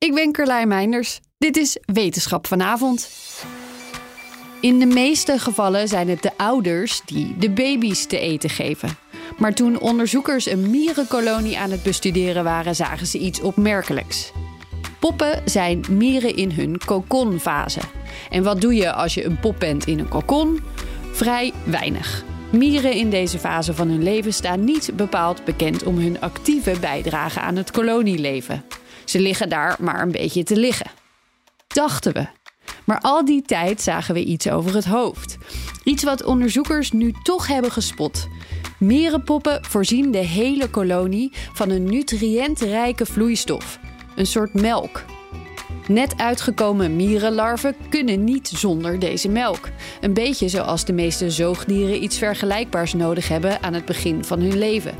Ik ben Carlijn Meinders. Dit is Wetenschap vanavond. In de meeste gevallen zijn het de ouders die de baby's te eten geven. Maar toen onderzoekers een mierenkolonie aan het bestuderen waren, zagen ze iets opmerkelijks. Poppen zijn mieren in hun kokonfase. En wat doe je als je een pop bent in een kokon? Vrij weinig. Mieren in deze fase van hun leven staan niet bepaald bekend om hun actieve bijdrage aan het kolonieleven. Ze liggen daar maar een beetje te liggen. Dachten we. Maar al die tijd zagen we iets over het hoofd. Iets wat onderzoekers nu toch hebben gespot. Mierenpoppen voorzien de hele kolonie van een nutriëntrijke vloeistof, een soort melk. Net uitgekomen mierenlarven kunnen niet zonder deze melk. Een beetje zoals de meeste zoogdieren iets vergelijkbaars nodig hebben aan het begin van hun leven.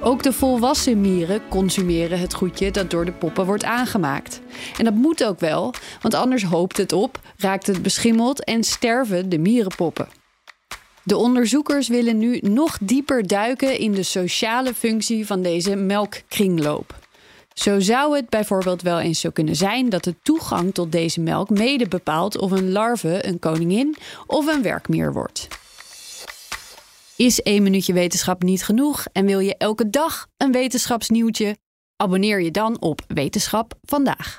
Ook de volwassen mieren consumeren het goedje dat door de poppen wordt aangemaakt. En dat moet ook wel, want anders hoopt het op, raakt het beschimmeld en sterven de mierenpoppen. De onderzoekers willen nu nog dieper duiken in de sociale functie van deze melkkringloop. Zo zou het bijvoorbeeld wel eens zo kunnen zijn dat de toegang tot deze melk mede bepaalt of een larve een koningin of een werkmier wordt. Is één minuutje wetenschap niet genoeg en wil je elke dag een wetenschapsnieuwtje? Abonneer je dan op Wetenschap vandaag.